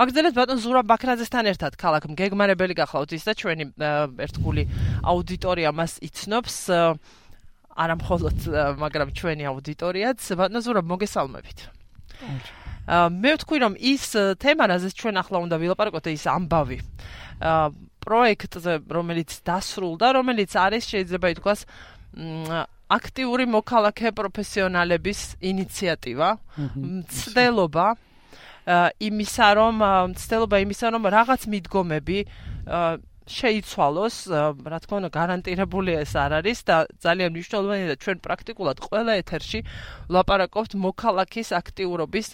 მაგდელეთ ბატონ ზურაბ ბაქრაძესთან ერთად. ქალაქ მგეგმარებელი გახლავთ. ის და ჩვენი ერთგული აუდიტორია მას იცნობს. არა მხოლოდ მაგრამ ჩვენი აუდიტორიაც. ბატონ ზურაბ მოგესალმებით. მე ვთქვი რომ ის თემა რაზეც ჩვენ ახლა უნდა ვილაპარაკოთ ის ამბავი. პროექტზე რომელიც დასრულდა რომელიც არის შეიძლება ითქვას აქტიური მოქალაქე პროფესიონალების ინიციატივა. მცდელობა იმისა რომ მცდელობა იმისა რომ რაღაც მიდგომები შეიცვალოს, რა თქმა უნდა, გარანტირებული ეს არ არის და ძალიან მნიშვნელოვანია და ჩვენ პრაქტიკულად ყველა ეთერში ვლაპარაკობთ მოქალაქის აქტიურობის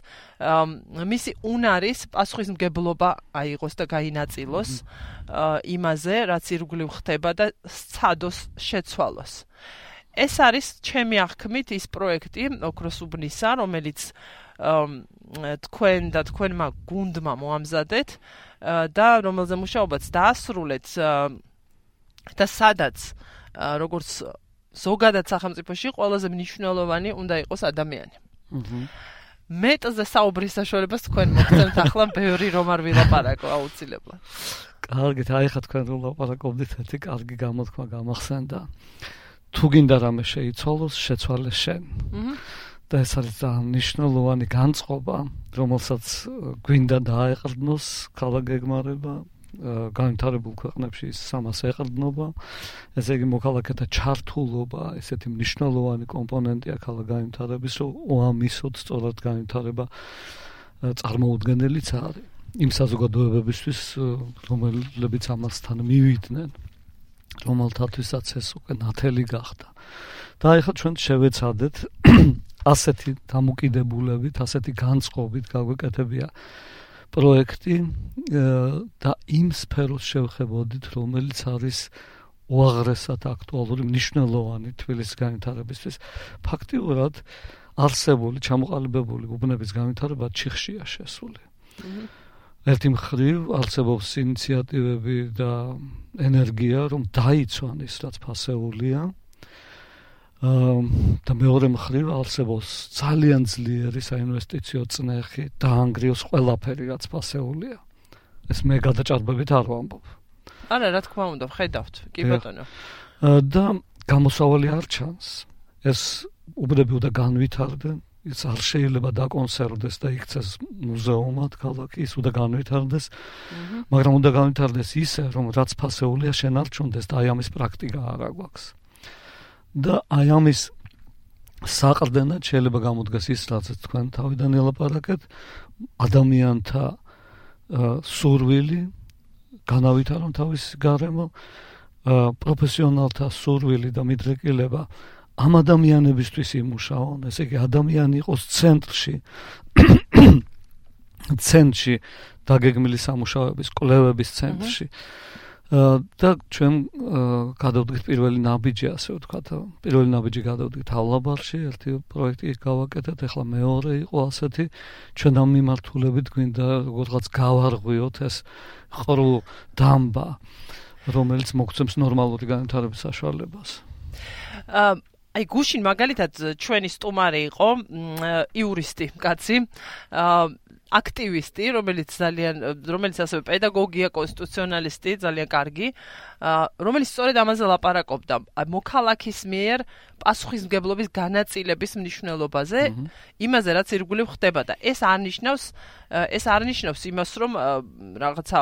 მისი უნარის პასუხისმგებლობა აიღოს და გაინაწილოს იმაზე, რაც ირგვლივ ხდება და სცადოს შეცვალოს. ეს არის ჩემი აღქმით ის პროექტი ოქროს უბნისა, რომელიც თქვენ და თქვენმა გუნდმა მოამზადეთ და რომელზე მუშაობაც დაასრულეთ და სადაც როგორც ზოგადად სახელმწიფოში ყველაზე მნიშვნელოვანი უნდა იყოს ადამიანი. მეტზე საუბრის საშუალებას თქვენ მოგცემთ ახლა ბევრი რომ არ ვილაპარაკო აუცილებლად. კარგით, აი ხა თქვენ რომ ლაპარაკობდით, ერთი კარგი გამოთქმა გამახსენდა. თუ გინდა რამე შეიცვალოს, შეცვალე შენ. აჰა. და ეს არის ძალიან მნიშვნელოვანი განწყობა, რომელსაც გვინდა დააეყრდნოს ქალაქგეგმარება განვითარებულ ქვეყნებში სამას ეყრდნობა. ესე იგი მოქალაქეთა ჩართულობა, ესეთი მნიშვნელოვანი კომპონენტია ქალაქგანვითარების, რომ ოამისოდ სწორად განვითარება წარმოუდგენელიც არის. იმ საზოგადოებებისთვის, რომლებიც ამასთან მივიდნენ, რომელთათვისაც ეს უკვე ნათელი გახდა. და ეხლა ჩვენ შევეცადეთ ასეთი დამოკიდებულებით, ასეთი განწყობით გაგვეკეთებია პროექტი და იმ სფეროს შევხებოდით, რომელიც არის უაღრესად აქტუალური, მნიშვნელოვანი თბილისის განვითარებისთვის. ფაქტიურად არსებული, ჩამოყალიბებული უბნების განვითარება ჩიხშია შესული. ერთი მხრივ არსებობს ინიციატივები და ენერგია, რომ დაიცვან ის რაც ფასეულია. და მეორე მხრივ არსებობს ძალიან ძლიერი საინვესტიციო წნეხი და ანგრიოს ყველაფერი რაც ფასეულია. ეს მე გადაჭარბებით არ ვამბობ. არა, რა თქმა უნდა, ხედავთ, კი ბატონო. და გამოსავალი არ ჩანს. ეს უბნები უნდა განვითარდნენ, ის არ შეიძლება დაკონსერვდეს და იქცეს მუზეუმად ქალაქის, უნდა განვითარდეს. მაგრამ უნდა განვითარდეს ისე, რომ რაც ფასეულია შენარჩუნდეს და აი ამის პრაქტიკა არ აქვს. და აი ამის საყრდენად შეიძლება გამოდგეს ის რაც თქვენ თავიდან ელაპარაკეთ. ადამიანთა სურვილი განავითარონ თავის გარემო პროფესიონალთა სურვილი და მიდრეკილება ამ ადამიანებისთვის იმუშაონ. ესე იგი ადამიანი იყოს ცენტრში ცენტრში დაგეგმილი სამუშაოების კვლევების ცენტრში და ჩვენ გადავდგით პირველი ნაბიჯი ასე ვთქვათ. პირველი ნაბიჯი გადავდგით ალაბარში ერთი პროექტი გავაკეთეთ ახლა მეორე იყო ასეთი. ჩვენ ამ მიმართულებით გვინდა როგორღაც გავარღვიოთ ეს ყრუ დამბა რომელიც მოგცემს ნორმალური განვითარების საშუალებას. აი გუშინ მაგალითად ჩვენი სტუმარი იყო იურისტი კაცი აქტივისტი, რომელიც ძალიან რომელიც ასევე პედაგოგია, კონსტიტუციონალისტი, ძალიან კარგი, რომელიც სწორედ ამაზე ლაპარაკობდა, მოქალაქის მიერ პასუხისმგებლობის განაწილების მნიშვნელობაზე, იმაზე რაც ირგვლივ ხდება და ეს არნიშნავს ეს არნიშნავს იმას, რომ რაღაცა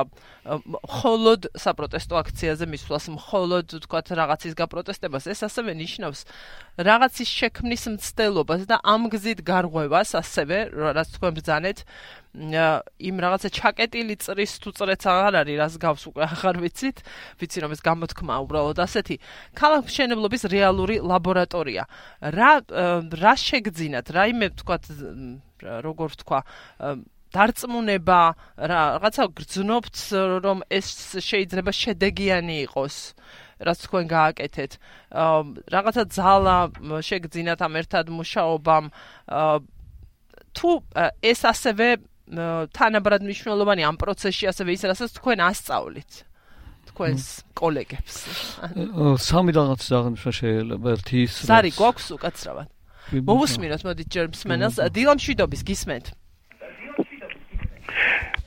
холод საპროტესტო აქციაზე მისვლას, холод თქვათ რაღაცის გაპროტესტებას, ეს ასევე ნიშნავს რაღაცის შექმნის მცდელობას და ამ გზით გარღვევას ასევე, რაც თქვენ ბძანეთ იმ რაღაცა ჩაკეტილი წრის თუ წრეც აღარ არის, რას გავს უკვე აღარ ვიცით, ვიცი რომ ეს გამოთქმა უბრალოდ ასეთი ქალაქ მშენებლობის რეალური ლაბორატორია. რა რა შეგძინათ? რაიმე თქვა როგორ თქვა დარწმუნება რაღაცა გრძნობთ რომ ეს შეიძლება შედეგიანი იყოს რაც თქვენ გააკეთეთ რაღაცა ძალა შეგძინათ ამ ერთად მუშაობამ თუ ეს ასევე თანაბრად მნიშვნელოვანი ამ პროცესში ასევე ის რასაც თქვენ ასწავლით თქვენს კოლეგებს. სამი რაღაც აღნიშნა შეიძლება ერთი ის. ზარი გვაქვს უკაცრავად. მოვუსმინოთ მოდი ჯერ მსმენელს დილამშვიდობის გისმენთ.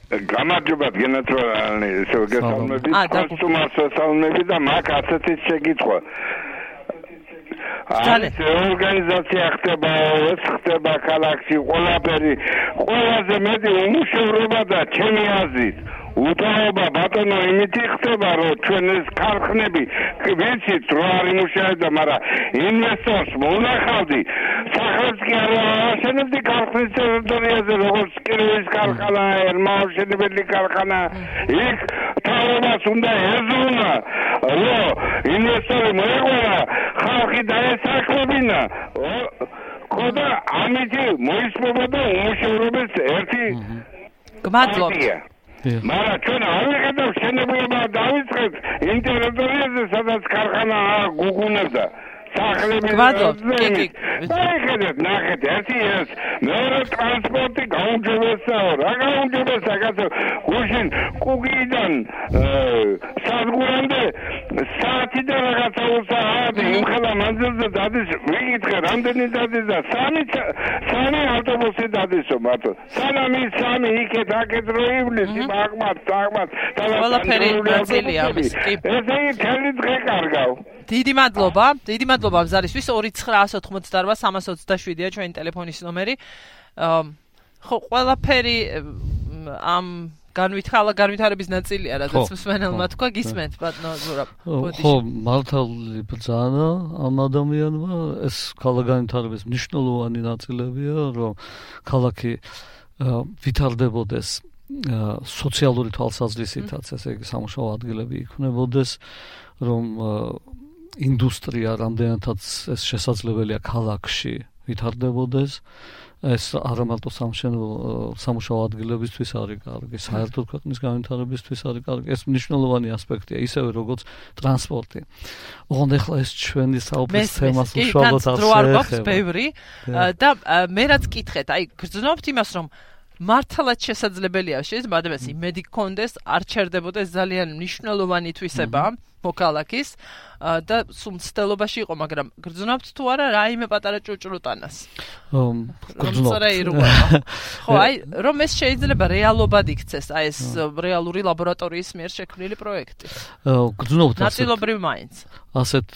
გამარჯობა გენათრალი ესე გესალმები ფასტუმარს ესალმები და მაგ ასეთი შეკითხვა ეს ორგანიზაცია ხდება ეს ხდება ქალაქში ყველაფერი. ყველაზე მეტი უმუშევრობა და ჩემი აზრით უთაობა ბატონო იმითი ხდება რომ ჩვენ ეს ქარხნები ვიცით რო არ იმუშავებდა მაგრამ ინვესტორს მონახავდი სახელმწიფო კი არ აშენებდი ქარხნის ტერიტორიაზე როგორც კიროვის ქარხანა ერმაუშენებელი ქარხანა იქ თავობას უნდა ეზონა რომ ინვესტორი მოეყოლა ხალხი დაესაქმებინა ხოდა ამითი მოისმობა და უმუშევრობის ერთი გმადლობთ. მაგრამ ჩვენ არ ვიყიდავ შენებულება დავიწყეთ ინტერნეტზე სადაც ქარხანა გუგუნებდა გვადოთ კი კი. დაიხედეთ ნახეთ ერთი ეს მეორე ტრანსპორტი გაუნჯობესაა რა გაუნჯობესა კაცო გუშინ კუგიდან სადგურამდე საათი და რაღაცა უსაათი იმხელა მანძილზე დადის ვიკითხე რამდენი დადის და სამი სამი ავტობუსი დადისო მარტო სანამ ის სამი იქეთ აქეთ რო ივლის აღმართ და ყველაფერი ნაწილია ამის კი. ესე იგი თელი დღე კარგავ დიდი მადლობა. დიდი მადლობა ზარისთვის 2988327-ია ჩვენი ტელეფონის ნომერი. ხო, ყველაფერი ამ განვითალა განვითარების ნაწილია, რადგან მსმენელმა თქვა გისმენთ ბატონო ზურაბ. ხო, მართალი ბრძანა ამ ადამიანმა ეს ქალაქგანვითარების მნიშვნელოვანი ნაწილებია, რომ ქალაქი ვითარდებოდეს სოციალური თვალსაზრისითაც, ესე იგი სამუშაო ადგილები იქნებოდეს, რომ ინდუსტრია რამდენადაც ეს შესაძლებელია ქალაქში ვითარდებოდეს ეს არა მარტო სამშენებლო სამუშაო ადგილებისთვის არის კარგი, საერთოდ ქვეყნის განვითარებისთვის არის კარგი. ეს მნიშვნელოვანი ასპექტია, ისევე როგორც ტრანსპორტი. ოღონდ ახლა ეს ჩვენი საუბრის თემას უშუალოდ არ შეეხება. და მე რაც კითხეთ, აი გრძნობთ იმას, რომ მართლაც შესაძლებელია შეიძლება ადამიანს იმედი გქონდეს, არ ჩერდებოდეს ძალიან მნიშვნელოვანი თვისება მოქალაქის და სულ ცდელობაში იყო, მაგრამ გრძნობთ თუ არა რაიმე პატარა ჭუჭრუტანას. გრძნობთ. ხო, აი, რომ ეს შეიძლება რეალობად იქცეს, აი ეს რეალური ლაბორატორიის მიერ შექმნილი პროექტი. გრძნობთ. ნაწილობრივ მაინც. ასეთ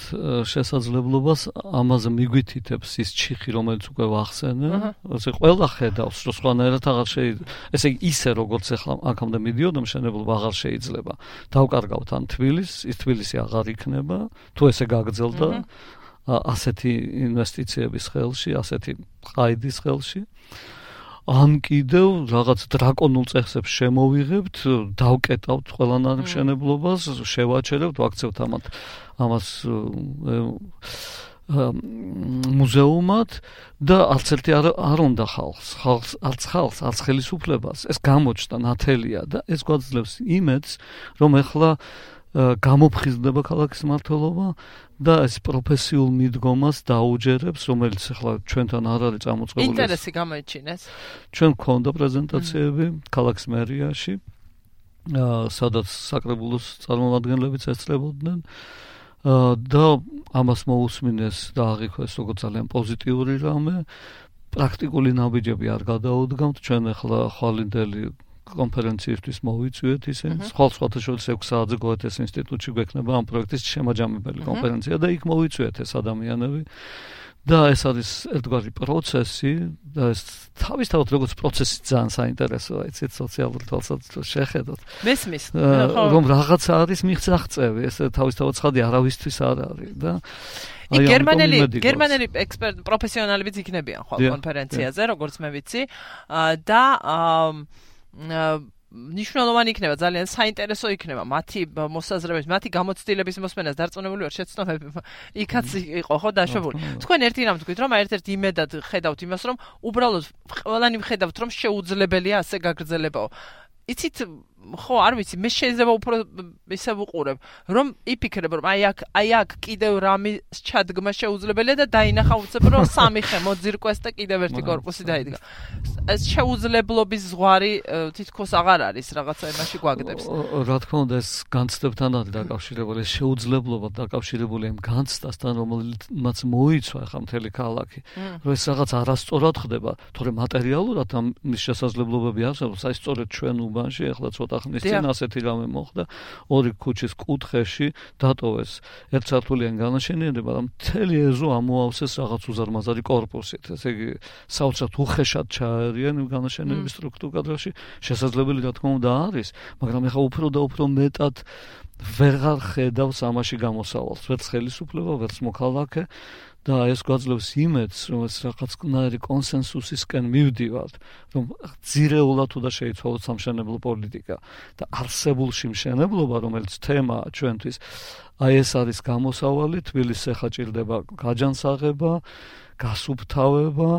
შესაძლებლობას ამაზე მიგვითითებს ის ჩიხი, რომელიც უკვე ვახსენე. ასე ყველა ხედავს, რომ სხვანაირად აღარ შეიძლება, ესე იგი ისე როგორც ახლა აქამდე მიდიოდა მშენებლობა აღარ შეიძლება. დავკარგავთ ან თბილის, ის თბილისი აღარ იქნება. თუ ესე გაგრძელდა ასეთი ინვესტიციების ხელში, ასეთი ყაიდის ხელში. ან კიდევ რაღაც დრაკონულ წესებს შემოვიღებთ, დავკეტავთ ყველანაირ მშენებლობას, შევაჩერებთ, ვაქცევთ ამათ ამას მუზეუმად და არც ერთი არ არ უნდა ხალხს, ხალხს არც ხალხს, არც ხელისუფლებას. ეს გამოჩნდა ნათელია და ეს გვაძლევს იმედს, რომ ეხლა გამოფხიზდება ქალაქის მართლობა და ეს პროფესიულ მიდგომას დაუჯერებს, რომელიც ახლა ჩვენთან არ არის წამოწყებული. ინტერესი გამოიჩინეს. ჩვენ გქონდა პრეზენტაციები ქალაქის მერიაში, სადაც საკრებულოს წარმომადგენლებიც ეცლებოდნენ და ამას მოусმინეს და აღიქვეს როგორც ძალიან პოზიტიური რამე. პრაქტიკული ნაბიჯები არ გადაუდგამთ, ჩვენ ახლა ხვალინდელი კონფერენციისთვის მოვიწვიეთ ისე. სხვა სხვათა შორის 6 საათზე გოეთეს ინსტიტუტში გვექნება ამ პროექტის შემაჯამებელი კონფერენცია და იქ მოვიწვიეთ ეს ადამიანები. და ეს არის ერთგვარი პროცესი და ეს თავისთავად როგორც პროცესი ძალიან საინტერესოა იცით სოციალური თვალსაზრისით შეხედოთ. მესმის რომ რაღაცა არის მიღწახწევი ეს თავისთავად ცხადი არავისთვის არ არის და აი გერმანელი გერმანელი ექსპერტ პროფესიონალებიც იქნებიან ხო კონფერენციაზე როგორც მე ვიცი. და ნიშნულოვანი იქნება ძალიან საინტერესო იქნება. მათი მოსაზრებების მათი გამოცდილების მოსმენას დარწმუნებული ვარ შეცნობები იქაც იყო ხო დაშვებული. თქვენ ერთი რამ თქვით რომ ერთ-ერთ იმედად ხედავთ იმას რომ უბრალოდ ყველანი ხედავთ რომ შეუძლებელია ასე გაგრძელებაო. იცით ხო, არ ვიცი, მე შეიძლება უფრო ესე ვუყურებ, რომ იფიქრებ, რომ აი აქ, აი აქ კიდევ რამის ჩადგმა შეუძლებელია და დაინახა უცებ, რომ სამი ხე მოძირკვეს და კიდევ ერთი корпуსი დაიდგა. ეს შეუძლებლობის ზღვარი თითქოს აღარ არის, რაღაცა იმაში გვაგდებს. რა თქმა უნდა, ეს განცდებთან არის დაკავშირებული, ეს შეუძლებლობა დაკავშირებული ამ განცდასთან, რომელმაც მოიცვა ხა მთელი ქალაქი, რომ ეს რაღაც არასწორად ხდება, თორე მატერიალურად ამ შესაძლებლობები არსებობს, აი სწორედ ჩვენ უბანში ახლა ცოტა მოხდა ხნის წინ ასეთი რამე მოხდა. ორი ქუჩის კუთხეში დატოვეს ერთსართულიან განაშენიანება და მთელი ეზო ამოავსეს რაღაც უზარმაზარი корпуსით ესე იგი საოცრად უხეშად ჩაერიან განაშენიანების სტრუქტურაში შესაძლებელი რა თქმა უნდა არის მაგრამ ეხა უფრო და უფრო მეტად ვეღარ ხედავს ამაში გამოსავალს. ვერც ხელისუფლება ვერც მოქალაქე და ეს გვაძლევს იმედს, რომ ეს რაღაც კნარი კონსენსუსისკენ მივდივართ, რომ ძირეულად თუ და შეიცვალოს სამშენებლო პოლიტიკა და არსებულში მშენებლობა, რომელიც თემაა ჩვენთვის, აი ეს არის გამოსავალი, თბილისს ეხაჭირდება გაჯანსაღება, გასუფთავება,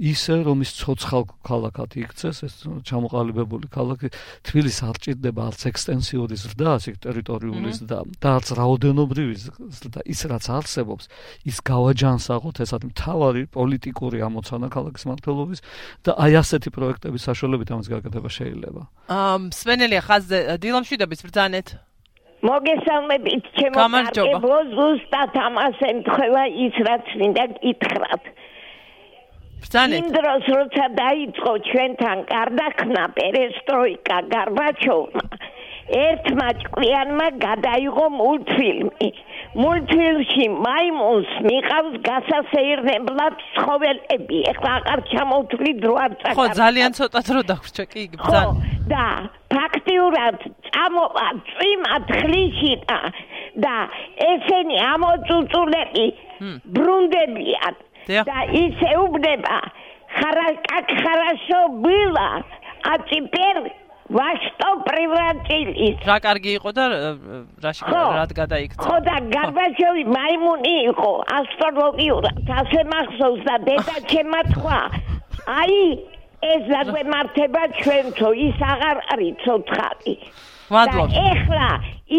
ისე რომ ის ცოცხალ ქალაქად იქცეს ეს ჩამოყალიბებული ქალაქი თბილის არ ჭირდება არც ექსტენსიური ზრდა ასი ტერიტორიული ზრდა და არც რაოდენობრივი ზრდა ის რაც არსებობს ის გავაჯანსაღოთ ესად მთავარი პოლიტიკური ამოცანა ქალაქის მართლობის და აი ასეთი პროექტების საშუალებით ამას გაკეთება შეიძლება. ამ სვენელია ხაზზე დილამშვიდობის ბრძანეთ. მოგესალმებით ჩემო კარგებო ზუსტად ამას ემთხვევა ის რაც მინდა გითხრათ ბრძანეთ. იმ დროს როცა დაიწყო ჩვენთან კარდახნა პერესტროიკა გარბაჩოვმა ერთმა ჭკვიანმა გადაიღო მულტფილმი. მულტფილმში მაიმუნს მიყავს გასასეირნებლად ცხოველები. ეხლა აღარ ჩამოვთვლი დრო არ წაკარდა. ხო, ძალიან ცოტა დრო დაგვჭა კი, ბრძან. და ფაქტიურად წამოვა წვიმა თხრიში და ესენი ამოწუწულები ბრუნდებიან. და ის ეუბნება ხარა как хорошо было а теперь во что превратились რა კარგი იყო და რაში რად გადაიქცა ხო და გარბაჩოვი მაიმუნი იყო ასტროლოგიურად ასე მახსოვს და დედა ჩემმა თქვა აი ეს დაგვემართება ჩვენთო ის აღარ არის ცოცხალი მადლობ ეხლა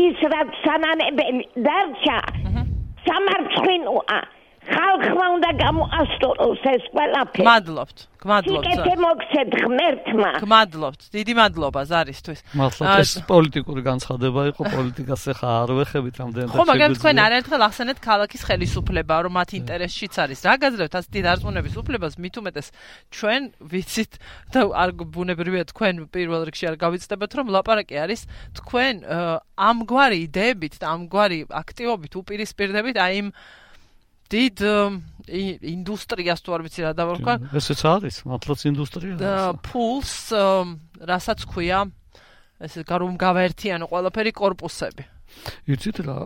ის რაც სანანებელი დარჩა სამარცხინოა ხალხმა უნდა გამოასწოროს ეს ყველაფერი. გმადლობთ. გმადლობთ. იქეთე მოგცეთ ღმერთმა. გმადლობთ. დიდი მადლობა ზარისთვის. მადლობთ. ეს პოლიტიკური განცხადება იყო პოლიტიკას ახლა არ ვეხებით ამდენად. ხო, მაგრამ თქვენ არაერთხელ ახსენეთ ქალაქის ხელისუფლება, რომ მათ ინტერესშიც არის. რა გაძლევთ ასეთი დარწმუნების უფლებას, მით უმეტეს ჩვენ ვიცით და არ ბუნებრივია თქვენ პირველ რიგში არ გავიცდებათ, რომ ლაპარაკი არის თქვენ ამგვარი იდეებით და ამგვარი აქტივობით უპირისპირდებით აი იმ დიდ ინდუსტრიას თუ არ ვიცი რა დავარქვა. ესეც არის, მართლაც ინდუსტრია. და ფულს, რასაც ქვია, ესე რომ გავაერთიანო ყველაფერი корпуსები. იცით რა,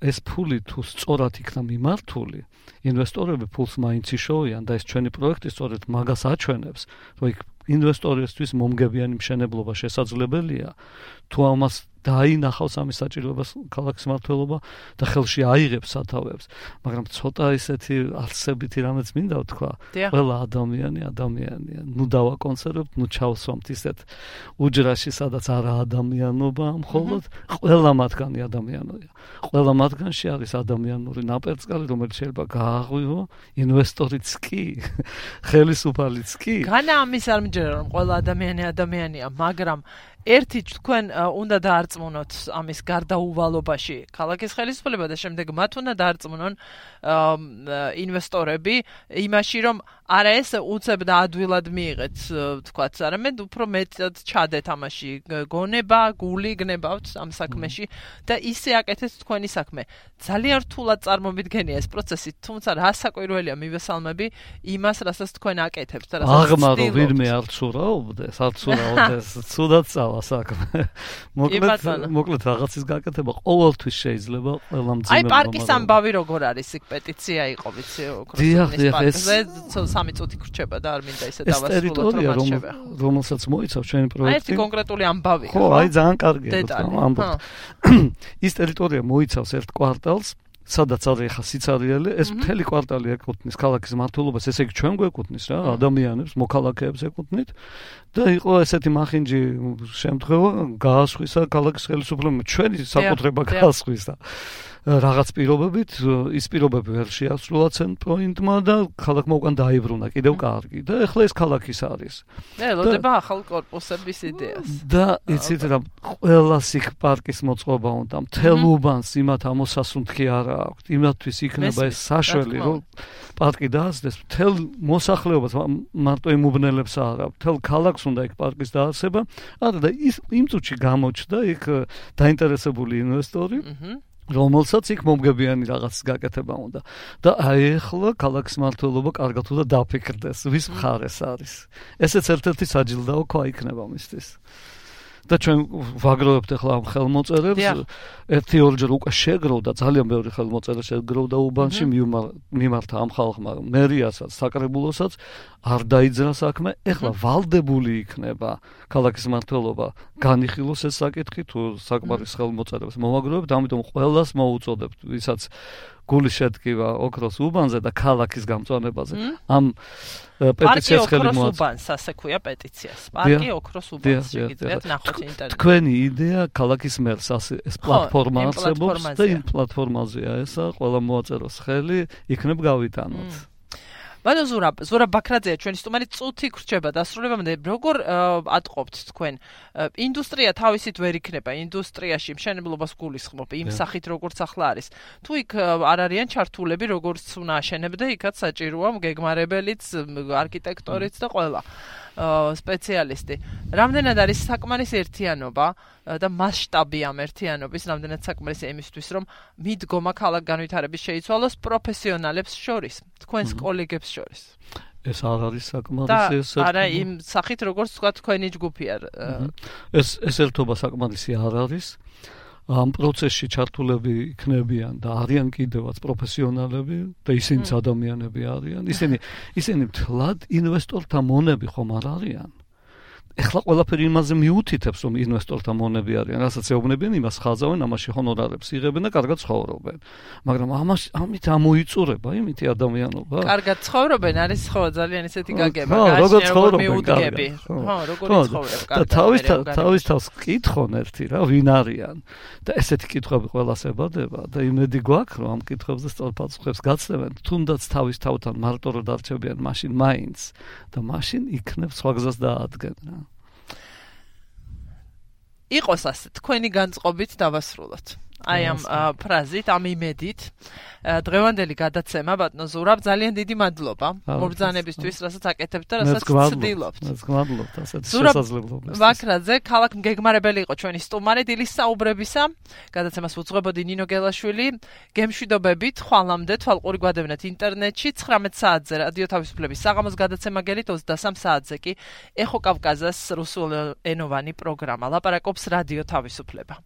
ეს ფული თუ სწორად იქნა მიმართული, ინვესტორები ფულს მაინც იშოვიან და ეს ჩვენი პროექტი სწორედ მაგას აჩვენებს, რომ იქ ინვესტორებისთვის მომგებიანი მშენებლობა შესაძლებელია. თუ ამას დაინახავს ამის საჭიროებას ქალაქის მართლობა და ხელში აიღებს სათავეებს, მაგრამ ცოტა ისეთი არსებითი რამეც მინდა ვთქვა. ყველა ადამიანი ადამიანია. ნუ დავაკონსერვებთ, ნუ ჩავსვამთ ისეთ უჯრაში, სადაც არა ადამიანობა, მხოლოდ ყველა მათგანი ადამიანია. ყველა მათგანში არის ადამიანური ნაპერწკალი, რომელიც შეიძლება გააღვივო ინვესტორიც კი, ხელისუფალიც კი. განა ამის არ მიჯერა რომ ყველა ადამიანი ადამიანია, მაგრამ ერთი თქვენ უნდა დაარწმუნოთ ამის გარდაუვალობაში ქალაქის ხელისუფლება და შემდეგ მათ უნდა დაარწმუნონ ინვესტორები იმაში რომ არა ეს უცებ და ადვილად მიიღეთ თქვათ არამედ უფრო მეტად ჩადეთ ამაში გონება გული გნებავთ ამ საქმეში და ისე აკეთეთ თქვენი საქმე. ძალიან რთულად წარმოიდგენია ეს პროცესი თუმცა რა საკვირველია მივესალმები იმას რასაც თქვენ აკეთებთ და რასაც აღმარო ვინმე არ ცურაობდეს არ ცურაობდეს ცუდად წავა საქმე. მოკლედ მოკლედ რაღაცის გაკეთება ყოველთვის შეიძლება ყველა მძიმებმა აი პარკის ამბავი როგორ არის იქ პეტიცია იყო ვიცი ოქროს დიახ დიახ ეს 2-3 წუთი გრჩება და არ მინდა ისე დავასრულოთ რომ არ შევეხო. რომელსაც მოიცავს ჩვენი პროექტი. აი ერთი კონკრეტული ამბავი. ხო, აი ძალიან კარგია ამბავი. ის ტერიტორია მოიცავს ერთ კვარტალს. სადაც არის ხა სიცარიელე, ეს mhm. მთელი კვარტალი ეკუთვნის ქალაქის მართლობას, ესე იგი ჩვენ გვეკუთვნის რა, mhm. ადამიანებს, მოქალაქეებს ეკუთვნით და იყო ესეთი მახინჯი შემთხვევა, გაასხვისა ქალაქის ხელისუფლებამ, ჩვენი საკუთრება გაასხვისა. რაღაც პირობებით ის პირობები ვერ შეასრულა ცენტროინტმა და ქალაქმა უკან დაიბრუნა კიდევ კარგი და ეხლა ეს ქალაქის არის. და ელოდება ახალ корпуსების იდეას. და იცით რა ყველა სიხ პარკის მოწყობა უნდა მთელ უბანს იმათ ამოსასუნთქი არა აქვს. იმათთვის იქნება ეს საშველი რომ პარკი დაასდეს მთელ მოსახლეობას მარტო იმუბნელებს არა. მთელ ქალაქს უნდა იქ პარკის დაარსება. არა და ის იმ წუთში გამოჩნდა იქ დაინტერესებული ინვესტორი. აჰა რომელსაც იქ მომგებიანი რაღაც გაკეთება უნდა. და აი ახლა ქალაქის მართლობა კარგად უნდა დაფიქრდეს ვის მხარეს არის. ესეც ერთ-ერთი საჯილდაო ქვა იქნება მისთვის. და ჩვენ ვაგროვებთ ახლა ამ ხელმოწერებს. ერთი ორჯერ უკვე შეგროვდა ძალიან ბევრი ხელმოწერა შეგროვდა უბანში მიმართა ამ ხალხმა მერიასაც საკრებულოსაც არ დაიძრა საქმე ახლა ვალდებული იქნება ქალაქის მართლობა განიხილოს ეს საკითხი თუ საკმარის ხელმოწერებს მოვაგროვებთ ამიტომ ყველას მოუწოდებთ ვისაც გული შედგება ოქროს უბანზე და ქალაქის გამწვანებაზე. ამ პეტიციას ხელი მოაწერა. ოქროს უბანს, ასე ქვია პეტიციას. პარკი ოქროს უბანს შეგიძლიათ ნახოთ ინტერნეტში. თქვენი იდეა ქალაქის მერს ასე ეს პლატფორმა არსებობს და იმ პლატფორმაზეა ესა, ყველა მოაწეროს ხელი, იქნებ გავიტანოთ. ბანო ზურა ზურა ბაქრაძეა ჩვენი სტუმარი წუთი გრჩება დასრულებამდე როგორ ატყობთ თქვენ? ინდუსტრია თავისით ვერ იქნება. ინდუსტრიაში მშენებლობას გულისხმობ. იმ სახით როგორც ახლა არის. თუ იქ არ არიან ჩართულები როგორც უნდა აშენებდე იქაც საჭიროა გეგმარებელიც არქიტექტორიც და ყველა სპეციალისტი. რამდენად არის საკმარის ერთიანობა და მასშტაბი ამ ერთიანობის, რამდენად საკმარისი იმისთვის, რომ მიდგომა ქალაქ განვითარების შეიცვალოს პროფესიონალებს შორის, თქვენს კოლეგებს შორის. ეს არ არის საკმარისი ეს არა იმ სახით როგორც თქვა თქვენი ჯგუფი არ ეს ეს ერთობა საკმარისი არ არის ამ პროცესში ჩართულები იქნებიან და არიან კიდევაც პროფესიონალები და ისინიც ადამიანები არიან. ისინი ისინი თლად ინვესტორთა მონები ხომ არ არიან? ეხლა ყველაფერი იმაზე მიუთითებს, რომ ინვესტორთა მონები არიან, რასაც ეუბნებიან, იმას ხაზავენ, ამაში ჰონორარებს იღებენ და კარგად ცხოვრობენ. მაგრამ ამას ამით ამოიწურება იმითი ადამიანობა. კარგად ცხოვრობენ, არის ხო ძალიან ისეთი გაგება, გაში როგორ ცხოვრობენ ხო, როგორ ცხოვრობენ კარგად. და თავის თავის თავს კითხონ ერთი რა, ვინ არიან? და ესეთი კითხვები ყველას ებადება და იმედი გვაქვს, რომ ამ კითხვებზე სწორ პასუხებს გაცნებენ, თუნდაც თავის თავთან მარტო რომ დარჩებიან, მაშინ მაინც და მაშინ იქნებ სხვა გზას დაადგენ რა. იყოს ასე თქვენი განწყობით დავასრულოთ აი ამ ფრაზით, ამ იმედით დღევანდელი გადაცემა ბატონო ზურაბ ძალიან დიდი მადლობა მობრძანებისთვის, რასაც აკეთებთ და რასაც ცდილობთ. მეც გმადლობთ ასეთ შესაძლებლობებს. ვაკრაძე, ქალაქ მგეგმარებელი იყო ჩვენი სტუმარი დილის საუბრებისა. გადაცემას უძღვებოდი ნინო გელაშვილი. გემშვიდობებით, ხვალამდე თვალყური გვადევნეთ ინტერნეტში 19 საათზე რადიო თავისუფლების საღამოს გადაცემა გელით 23 საათზე კი ეხო კავკაზას რუსულენოვანი პროგრამა. ლაპარაკობს რადიო თავისუფლება.